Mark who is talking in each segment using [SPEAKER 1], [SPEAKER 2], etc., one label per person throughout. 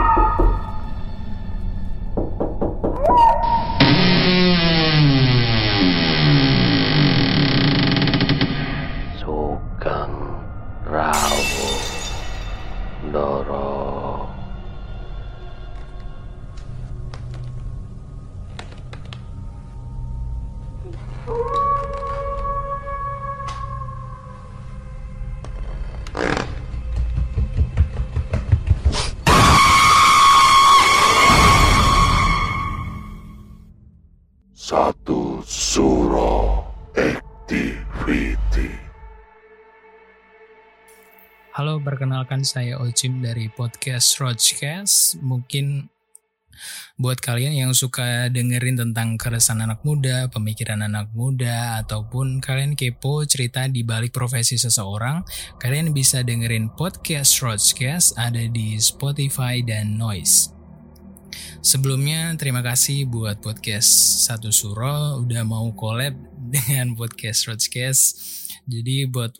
[SPEAKER 1] perkenalkan saya Ocim dari podcast Roachcast. Mungkin buat kalian yang suka dengerin tentang keresahan anak muda, pemikiran anak muda, ataupun kalian kepo cerita di balik profesi seseorang, kalian bisa dengerin podcast Roachcast ada di Spotify dan Noise. Sebelumnya terima kasih buat podcast Satu Suro udah mau collab dengan podcast Roachcast. Jadi buat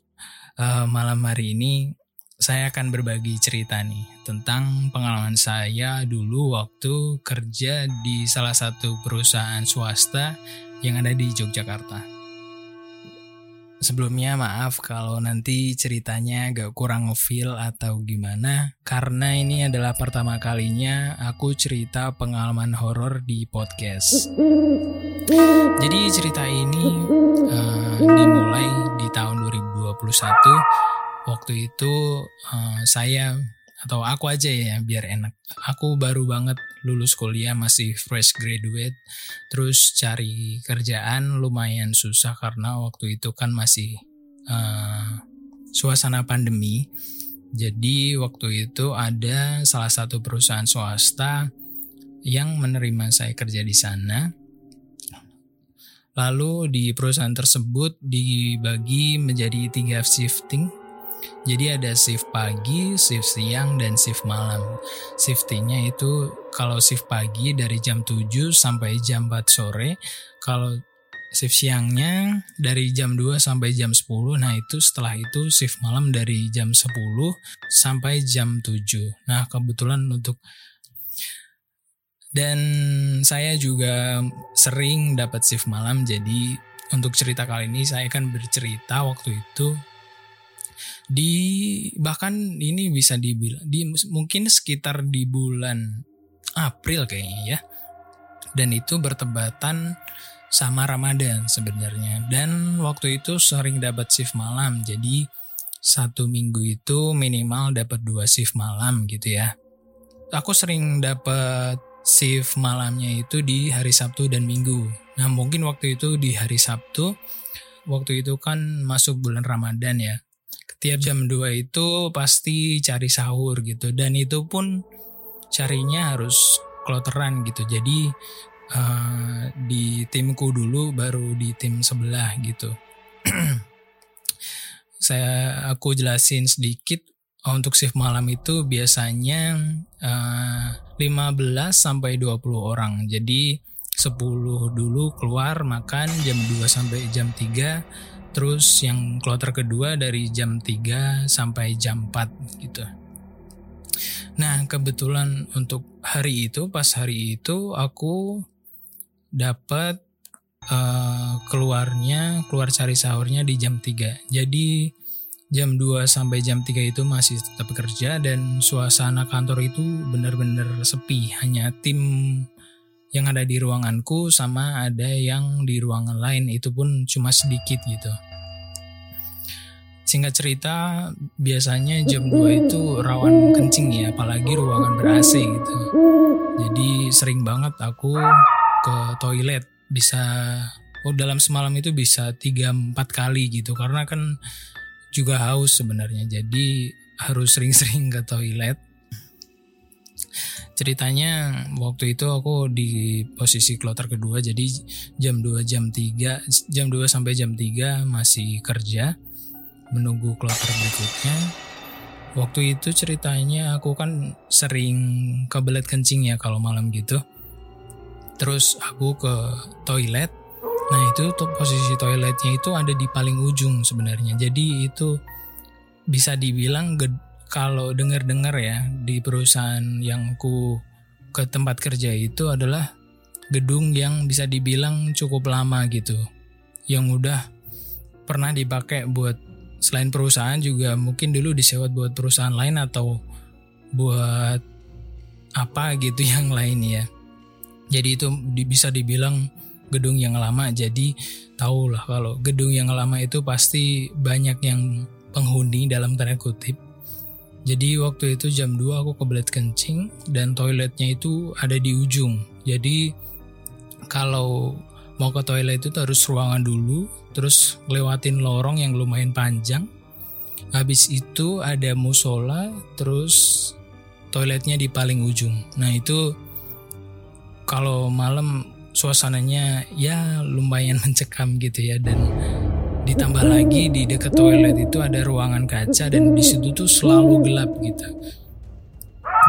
[SPEAKER 1] uh, malam hari ini saya akan berbagi cerita nih tentang pengalaman saya dulu waktu kerja di salah satu perusahaan swasta yang ada di Yogyakarta. Sebelumnya maaf kalau nanti ceritanya agak kurang ngefeel atau gimana karena ini adalah pertama kalinya aku cerita pengalaman horor di podcast. Jadi cerita ini uh, dimulai di tahun 2021 waktu itu uh, saya atau aku aja ya biar enak. Aku baru banget lulus kuliah masih fresh graduate. Terus cari kerjaan lumayan susah karena waktu itu kan masih uh, suasana pandemi. Jadi waktu itu ada salah satu perusahaan swasta yang menerima saya kerja di sana. Lalu di perusahaan tersebut dibagi menjadi tiga shifting jadi ada shift pagi, shift siang, dan shift malam. Shiftingnya itu kalau shift pagi dari jam 7 sampai jam 4 sore. Kalau shift siangnya dari jam 2 sampai jam 10. Nah itu setelah itu shift malam dari jam 10 sampai jam 7. Nah kebetulan untuk dan saya juga sering dapat shift malam jadi untuk cerita kali ini saya akan bercerita waktu itu di bahkan ini bisa dibilang di mungkin sekitar di bulan April kayaknya ya. Dan itu bertepatan sama Ramadan sebenarnya. Dan waktu itu sering dapat shift malam. Jadi satu minggu itu minimal dapat dua shift malam gitu ya. Aku sering dapat shift malamnya itu di hari Sabtu dan Minggu. Nah mungkin waktu itu di hari Sabtu waktu itu kan masuk bulan Ramadan ya tiap jam 2 itu pasti cari sahur gitu. Dan itu pun carinya harus kloteran gitu. Jadi uh, di timku dulu baru di tim sebelah gitu. Saya aku jelasin sedikit untuk shift malam itu biasanya uh, 15 sampai 20 orang. Jadi 10 dulu keluar makan jam 2 sampai jam 3 Terus yang kloter kedua dari jam 3 sampai jam 4 gitu. Nah, kebetulan untuk hari itu, pas hari itu aku dapat eh, keluarnya, keluar cari sahurnya di jam 3. Jadi jam 2 sampai jam 3 itu masih tetap bekerja dan suasana kantor itu benar-benar sepi. Hanya tim yang ada di ruanganku sama ada yang di ruangan lain itu pun cuma sedikit gitu. Singkat cerita, biasanya jam 2 itu rawan kencing ya, apalagi ruangan ber-AC gitu. Jadi sering banget aku ke toilet bisa oh dalam semalam itu bisa 3 4 kali gitu karena kan juga haus sebenarnya. Jadi harus sering-sering ke toilet. Ceritanya waktu itu aku di posisi kloter kedua jadi jam 2 jam 3 jam 2 sampai jam 3 masih kerja menunggu kloter berikutnya. Waktu itu ceritanya aku kan sering kebelet kencing ya kalau malam gitu. Terus aku ke toilet. Nah itu tuh posisi toiletnya itu ada di paling ujung sebenarnya. Jadi itu bisa dibilang kalau dengar-dengar ya di perusahaan yang ku ke tempat kerja itu adalah gedung yang bisa dibilang cukup lama gitu. Yang udah pernah dipakai buat selain perusahaan juga mungkin dulu disewa buat perusahaan lain atau buat apa gitu yang lain ya. Jadi itu bisa dibilang gedung yang lama. Jadi tahu lah kalau gedung yang lama itu pasti banyak yang penghuni dalam tanda kutip. Jadi waktu itu jam 2 aku kebelet kencing dan toiletnya itu ada di ujung. Jadi kalau mau ke toilet itu harus ruangan dulu, terus lewatin lorong yang lumayan panjang. Habis itu ada musola, terus toiletnya di paling ujung. Nah itu kalau malam suasananya ya lumayan mencekam gitu ya dan ditambah lagi di dekat toilet itu ada ruangan kaca dan di situ tuh selalu gelap gitu.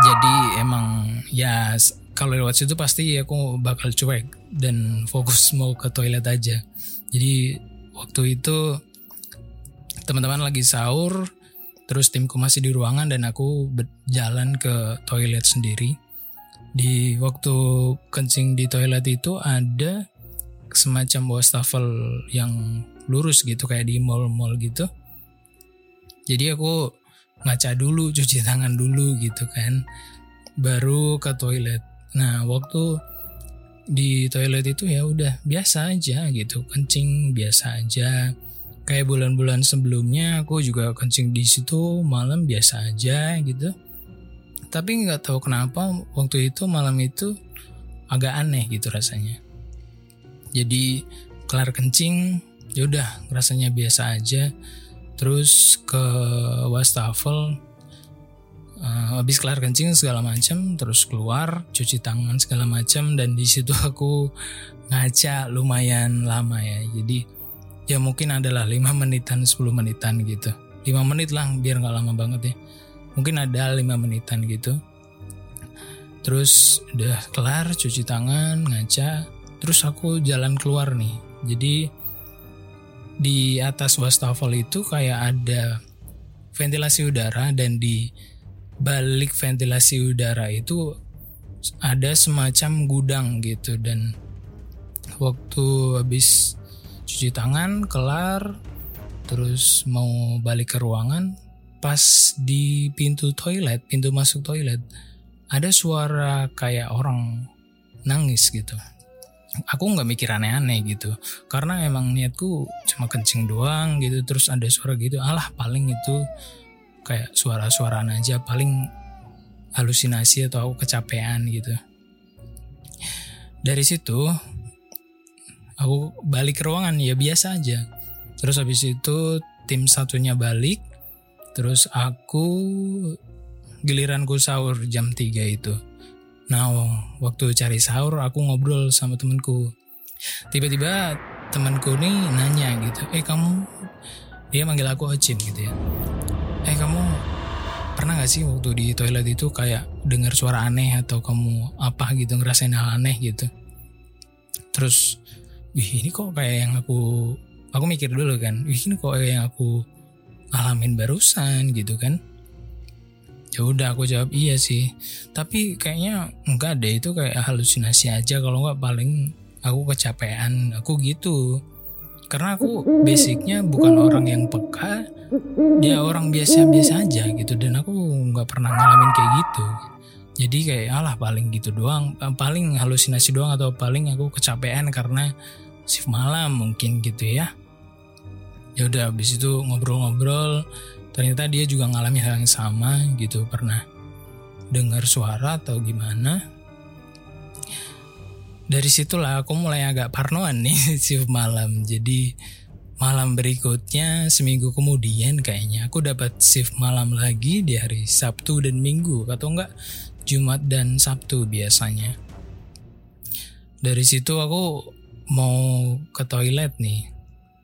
[SPEAKER 1] Jadi emang ya kalau lewat situ pasti aku bakal cuek dan fokus mau ke toilet aja. Jadi waktu itu teman-teman lagi sahur, terus timku masih di ruangan dan aku berjalan ke toilet sendiri. Di waktu kencing di toilet itu ada semacam wastafel yang lurus gitu kayak di mall-mall gitu. Jadi aku ngaca dulu, cuci tangan dulu gitu kan. Baru ke toilet. Nah, waktu di toilet itu ya udah biasa aja gitu, kencing biasa aja. Kayak bulan-bulan sebelumnya aku juga kencing di situ malam biasa aja gitu. Tapi nggak tahu kenapa waktu itu malam itu agak aneh gitu rasanya. Jadi kelar kencing, ya udah rasanya biasa aja. Terus ke wastafel, eh, habis kelar kencing segala macam, terus keluar cuci tangan segala macam dan di situ aku ngaca lumayan lama ya. Jadi ya mungkin adalah 5 menitan 10 menitan gitu. 5 menit lah biar nggak lama banget ya. Mungkin ada 5 menitan gitu. Terus udah kelar cuci tangan, ngaca, terus aku jalan keluar nih. Jadi di atas wastafel itu kayak ada ventilasi udara dan di balik ventilasi udara itu ada semacam gudang gitu. Dan waktu habis cuci tangan kelar terus mau balik ke ruangan pas di pintu toilet pintu masuk toilet ada suara kayak orang nangis gitu aku nggak mikir aneh-aneh gitu. Karena emang niatku cuma kencing doang gitu terus ada suara gitu. Alah paling itu kayak suara-suara aja paling halusinasi atau aku kecapean gitu. Dari situ aku balik ke ruangan ya biasa aja. Terus habis itu tim satunya balik terus aku giliranku sahur jam 3 itu Nah, waktu cari sahur aku ngobrol sama temenku. Tiba-tiba temanku nih nanya gitu, eh kamu, dia manggil aku Ocin gitu ya. Eh kamu pernah gak sih waktu di toilet itu kayak dengar suara aneh atau kamu apa gitu ngerasain hal aneh gitu? Terus, wih ini kok kayak yang aku aku mikir dulu kan "Ih, ini kok yang aku alamin barusan gitu kan ya udah aku jawab iya sih. Tapi kayaknya enggak deh itu kayak halusinasi aja. Kalau nggak paling aku kecapean. Aku gitu. Karena aku basicnya bukan orang yang peka. Dia orang biasa-biasa aja gitu. Dan aku nggak pernah ngalamin kayak gitu. Jadi kayak alah paling gitu doang. Eh, paling halusinasi doang atau paling aku kecapean karena shift malam mungkin gitu ya. Ya udah habis itu ngobrol-ngobrol ternyata dia juga ngalami hal yang sama gitu. Pernah dengar suara atau gimana? Dari situlah aku mulai agak parnoan nih shift malam. Jadi malam berikutnya seminggu kemudian kayaknya aku dapat shift malam lagi di hari Sabtu dan Minggu atau enggak Jumat dan Sabtu biasanya. Dari situ aku mau ke toilet nih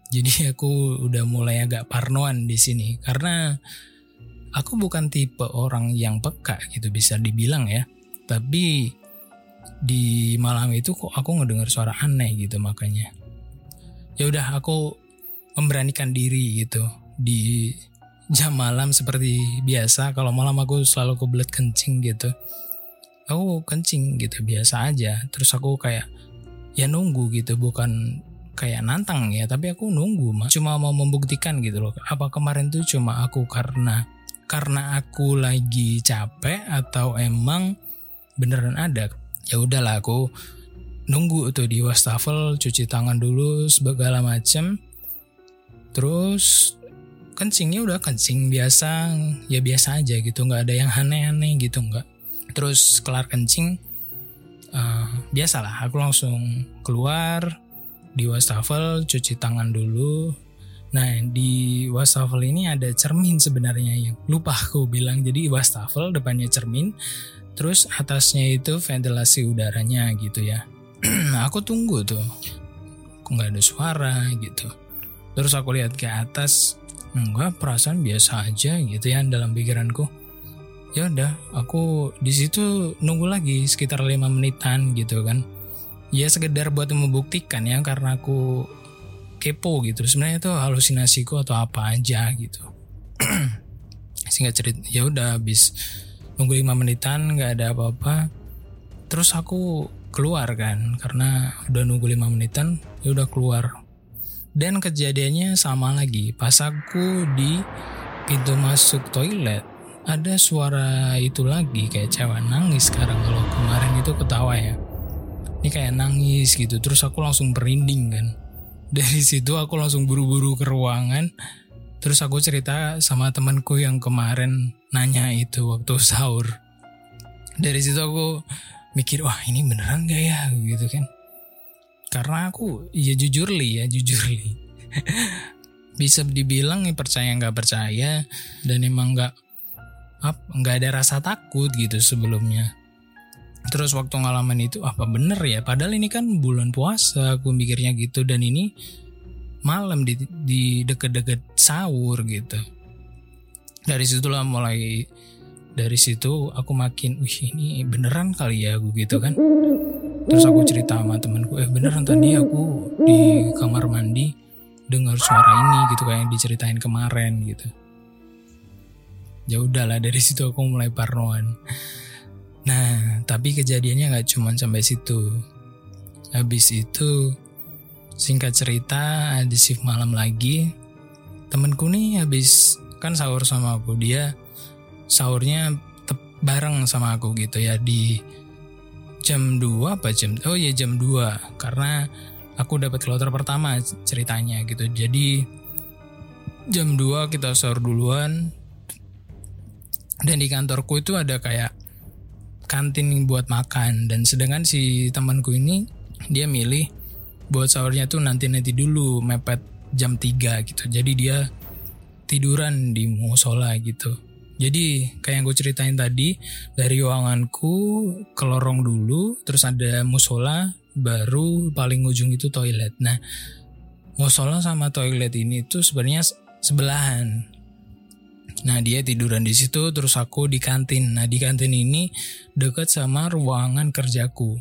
[SPEAKER 1] jadi aku udah mulai agak parnoan di sini. Karena aku bukan tipe orang yang peka gitu bisa dibilang ya. Tapi di malam itu kok aku ngedengar suara aneh gitu makanya. Ya udah aku memberanikan diri gitu di jam malam seperti biasa. Kalau malam aku selalu kebelet kencing gitu. Aku kencing gitu biasa aja. Terus aku kayak ya nunggu gitu bukan kayak nantang ya tapi aku nunggu mah cuma mau membuktikan gitu loh apa kemarin tuh cuma aku karena karena aku lagi capek atau emang beneran ada? Ya udahlah aku nunggu tuh di wastafel cuci tangan dulu segala macem. Terus kencingnya udah kencing biasa ya biasa aja gitu nggak ada yang aneh-aneh gitu nggak. Terus kelar kencing eh, biasalah aku langsung keluar di wastafel cuci tangan dulu. Nah di wastafel ini ada cermin sebenarnya yang lupa aku bilang. Jadi wastafel depannya cermin terus atasnya itu ventilasi udaranya gitu ya. Aku tunggu tuh. Kok nggak ada suara gitu. Terus aku lihat ke atas. Enggak perasaan biasa aja gitu ya dalam pikiranku. Ya udah aku di situ nunggu lagi sekitar lima menitan gitu kan ya sekedar buat membuktikan ya karena aku kepo gitu. Sebenarnya itu halusinasiku atau apa aja gitu. Singkat cerita ya udah habis nunggu lima menitan nggak ada apa-apa. Terus aku keluar kan karena udah nunggu lima menitan ya udah keluar. Dan kejadiannya sama lagi. Pas aku di pintu masuk toilet ada suara itu lagi kayak cewek nangis sekarang kalau kemarin itu ketawa ya ini kayak nangis gitu. Terus aku langsung merinding kan. Dari situ aku langsung buru-buru ke ruangan. Terus aku cerita sama temanku yang kemarin nanya itu waktu sahur. Dari situ aku mikir wah ini beneran gak ya? Gitu kan. Karena aku ya jujur li ya jujur li. Bisa dibilang nih percaya nggak percaya dan emang nggak nggak ada rasa takut gitu sebelumnya terus waktu ngalamin itu apa bener ya? Padahal ini kan bulan puasa aku mikirnya gitu. Dan ini malam di, di deket-deket sahur gitu. Dari situlah mulai dari situ aku makin wih ini beneran kali ya aku gitu kan. Terus aku cerita sama temanku eh beneran tadi aku di kamar mandi dengar suara ini gitu kayak yang diceritain kemarin gitu. Ya udahlah dari situ aku mulai parnoan nah tapi kejadiannya nggak cuma sampai situ. Habis itu singkat cerita ada shift malam lagi. Temenku nih habis kan sahur sama aku dia sahurnya tep- bareng sama aku gitu ya di jam 2 apa jam oh ya jam 2 karena aku dapat kloter pertama ceritanya gitu. Jadi jam 2 kita sahur duluan. Dan di kantorku itu ada kayak kantin buat makan. Dan sedangkan si temanku ini dia milih buat sahurnya tuh nanti-nanti dulu mepet jam 3 gitu. Jadi dia tiduran di musola gitu. Jadi kayak yang gue ceritain tadi dari ruanganku ke lorong dulu terus ada musola baru paling ujung itu toilet. Nah musola sama toilet ini tuh sebenarnya se- sebelahan Nah dia tiduran di situ terus aku di kantin. Nah di kantin ini dekat sama ruangan kerjaku.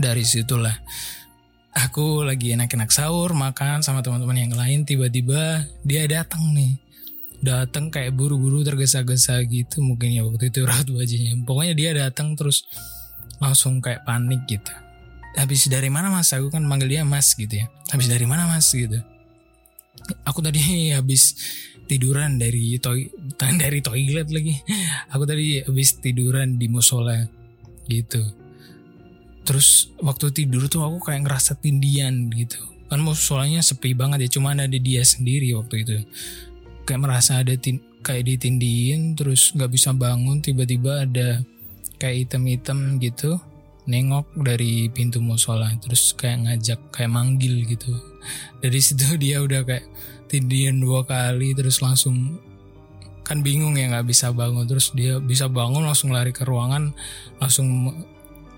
[SPEAKER 1] Dari situlah aku lagi enak-enak sahur makan sama teman-teman yang lain tiba-tiba dia datang nih. Datang kayak buru-buru tergesa-gesa gitu mungkin ya waktu itu raut wajahnya. Pokoknya dia datang terus langsung kayak panik gitu. Habis dari mana mas? Aku kan manggil dia mas gitu ya. Habis dari mana mas? Gitu. Aku tadi habis tiduran dari toy dari toilet lagi. Aku tadi habis tiduran di musola gitu. Terus waktu tidur tuh aku kayak ngerasa tindian gitu. Kan musolanya sepi banget ya cuma ada dia sendiri waktu itu. Kayak merasa ada tin kayak ditindiin terus nggak bisa bangun tiba-tiba ada kayak item-item gitu nengok dari pintu musola terus kayak ngajak kayak manggil gitu. Dari situ dia udah kayak tindian dua kali terus langsung kan bingung ya nggak bisa bangun. Terus dia bisa bangun langsung lari ke ruangan langsung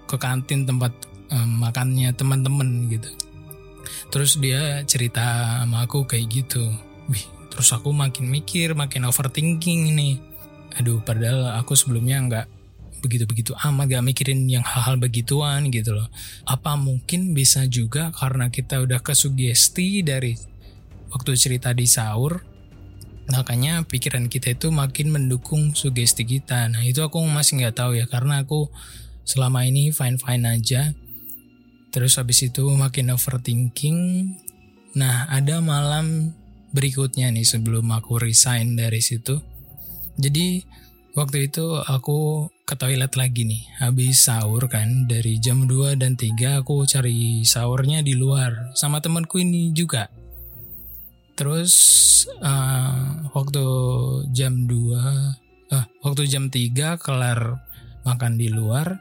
[SPEAKER 1] ke kantin tempat um, makannya teman-teman gitu. Terus dia cerita sama aku kayak gitu. Wih terus aku makin mikir makin overthinking ini. Aduh padahal aku sebelumnya nggak begitu-begitu amat gak mikirin yang hal-hal begituan gitu loh. Apa mungkin bisa juga karena kita udah kesugesti dari waktu cerita di sahur makanya pikiran kita itu makin mendukung sugesti kita. Nah itu aku masih nggak tahu ya karena aku selama ini fine fine aja. Terus habis itu makin overthinking. Nah ada malam berikutnya nih sebelum aku resign dari situ. Jadi waktu itu aku ke toilet lagi nih. Habis sahur kan dari jam 2 dan 3 aku cari sahurnya di luar sama temanku ini juga. Terus uh, waktu jam 2 uh, eh, waktu jam 3 kelar makan di luar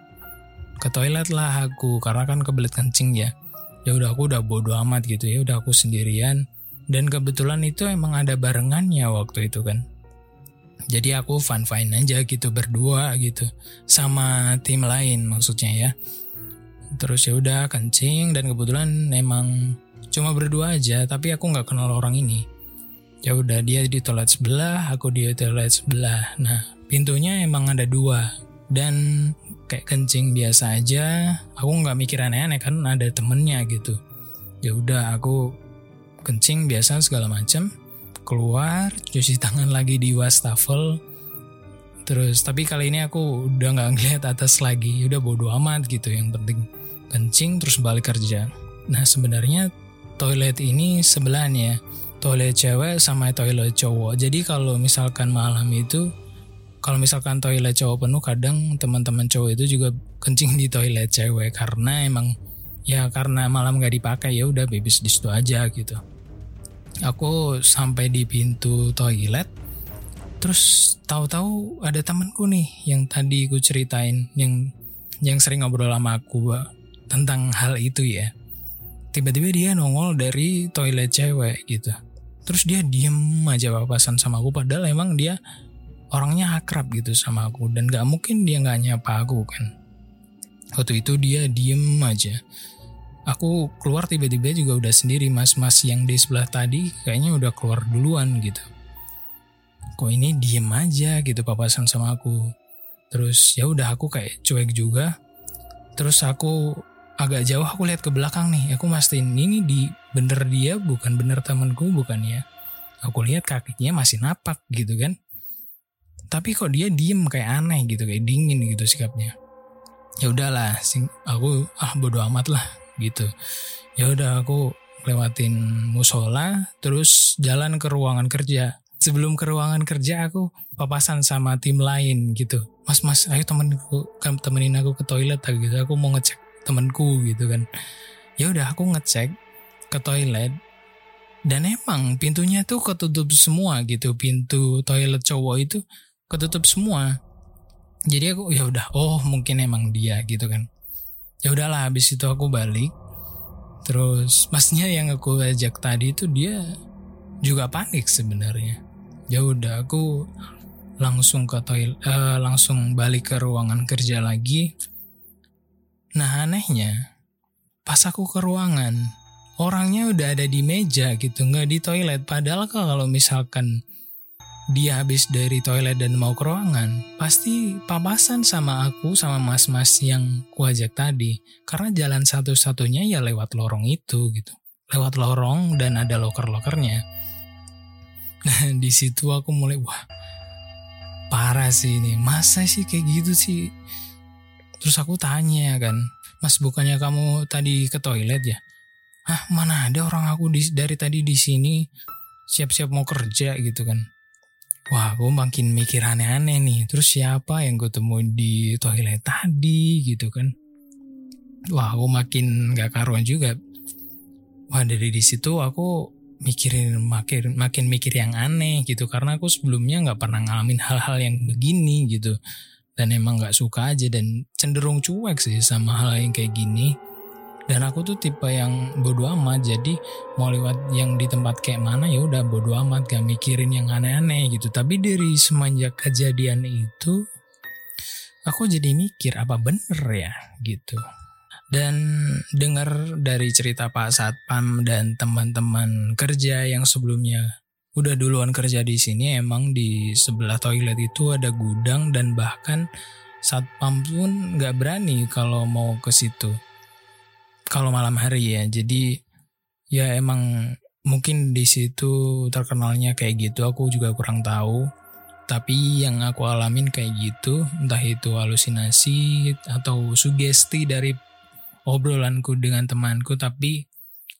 [SPEAKER 1] ke toilet lah aku karena kan kebelet kencing ya. Ya udah aku udah bodo amat gitu ya, udah aku sendirian dan kebetulan itu emang ada barengannya waktu itu kan. Jadi aku fun fine aja gitu berdua gitu sama tim lain maksudnya ya. Terus ya udah kencing dan kebetulan emang cuma berdua aja tapi aku nggak kenal orang ini. Ya udah dia di toilet sebelah, aku di toilet sebelah. Nah pintunya emang ada dua dan kayak kencing biasa aja. Aku nggak mikir aneh-aneh kan ada temennya gitu. Ya udah aku kencing biasa segala macam keluar cuci tangan lagi di wastafel. Terus tapi kali ini aku udah nggak ngeliat atas lagi. Udah bodo amat gitu yang penting kencing terus balik kerja. Nah sebenarnya toilet ini sebelahnya toilet cewek sama toilet cowok. Jadi kalau misalkan malam itu kalau misalkan toilet cowok penuh kadang teman-teman cowok itu juga kencing di toilet cewek. Karena emang ya karena malam gak dipakai ya udah bebas di situ aja gitu aku sampai di pintu toilet terus tahu-tahu ada temanku nih yang tadi aku ceritain yang yang sering ngobrol sama aku tentang hal itu ya. Tiba-tiba dia nongol dari toilet cewek gitu. Terus dia diem aja papasan sama aku padahal emang dia orangnya akrab gitu sama aku dan gak mungkin dia gak nyapa aku kan. Waktu itu dia diem aja aku keluar tiba-tiba juga udah sendiri mas-mas yang di sebelah tadi kayaknya udah keluar duluan gitu. Kok ini diem aja gitu papasan sama aku. Terus ya udah aku kayak cuek juga. Terus aku agak jauh aku lihat ke belakang nih. Aku mastiin ini di bener dia bukan bener temanku bukan ya. Aku lihat kakinya masih napak gitu kan. Tapi kok dia diem kayak aneh gitu kayak dingin gitu sikapnya. Ya udahlah sing aku ah bodo amat lah gitu. Ya udah aku lewatin musola terus jalan ke ruangan kerja. Sebelum ke ruangan kerja aku papasan sama tim lain gitu. Mas mas ayo temenku temenin aku ke toilet gitu. Aku mau ngecek temenku gitu kan. Ya udah aku ngecek ke toilet. Dan emang pintunya tuh ketutup semua gitu. Pintu toilet cowok itu ketutup semua. Jadi aku ya udah oh mungkin emang dia gitu kan ya udahlah habis itu aku balik. Terus masnya yang aku ajak tadi itu dia juga panik sebenarnya. Ya udah aku langsung ke toilet uh, langsung balik ke ruangan kerja lagi. Nah anehnya pas aku ke ruangan orangnya udah ada di meja gitu nggak di toilet. Padahal kalau misalkan dia habis dari toilet dan mau ke ruangan, pasti papasan sama aku sama mas-mas yang kuajak tadi. Karena jalan satu-satunya ya lewat lorong itu gitu. Lewat lorong dan ada loker-lokernya. Nah, di situ aku mulai wah parah sih ini. Masa sih kayak gitu sih? Terus aku tanya kan, Mas bukannya kamu tadi ke toilet ya? Ah mana ada orang aku dari tadi di sini siap-siap mau kerja gitu kan. Wah gue makin mikir aneh-aneh nih. Terus siapa yang gue temuin di toilet tadi gitu kan. Wah aku makin gak karuan juga. Wah dari di situ aku mikirin makin makin mikir yang aneh gitu karena aku sebelumnya nggak pernah ngalamin hal-hal yang begini gitu dan emang nggak suka aja dan cenderung cuek sih sama hal yang kayak gini dan aku tuh tipe yang bodoh amat jadi mau lewat yang di tempat kayak mana ya udah bodoh amat gak mikirin yang aneh-aneh gitu. Tapi dari semenjak kejadian itu aku jadi mikir apa bener ya gitu. Dan dengar dari cerita Pak Satpam dan teman-teman kerja yang sebelumnya udah duluan kerja di sini emang di sebelah toilet itu ada gudang dan bahkan Satpam pun nggak berani kalau mau ke situ kalau malam hari ya. Jadi ya emang mungkin di situ terkenalnya kayak gitu aku juga kurang tahu. Tapi yang aku alamin kayak gitu entah itu halusinasi atau sugesti dari obrolanku dengan temanku tapi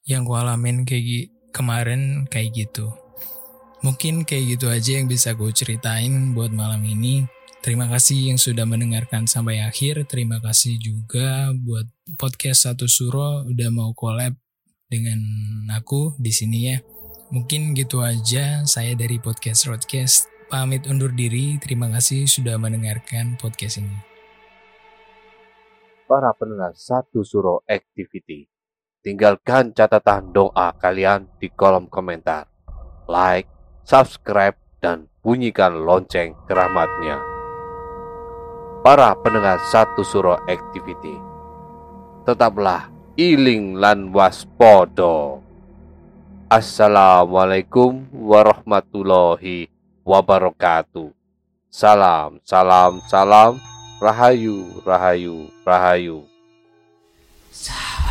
[SPEAKER 1] yang ku alamin kayak kemarin kayak gitu. Mungkin kayak gitu aja yang bisa gue ceritain buat malam ini. Terima kasih yang sudah mendengarkan sampai akhir. Terima kasih juga buat podcast satu suro udah mau collab dengan aku di sini ya mungkin gitu aja saya dari podcast Roadcast pamit undur diri terima kasih sudah mendengarkan podcast ini
[SPEAKER 2] para pendengar satu suro activity. Tinggalkan catatan doa kalian di kolom komentar. Like, subscribe, dan bunyikan lonceng keramatnya. Para pendengar satu suro activity. Tetaplah iling lan waspodo. Assalamualaikum warahmatullahi wabarakatuh. Salam, salam, salam. Rahayu, Rahayu, Rahayu.
[SPEAKER 1] Sahabat.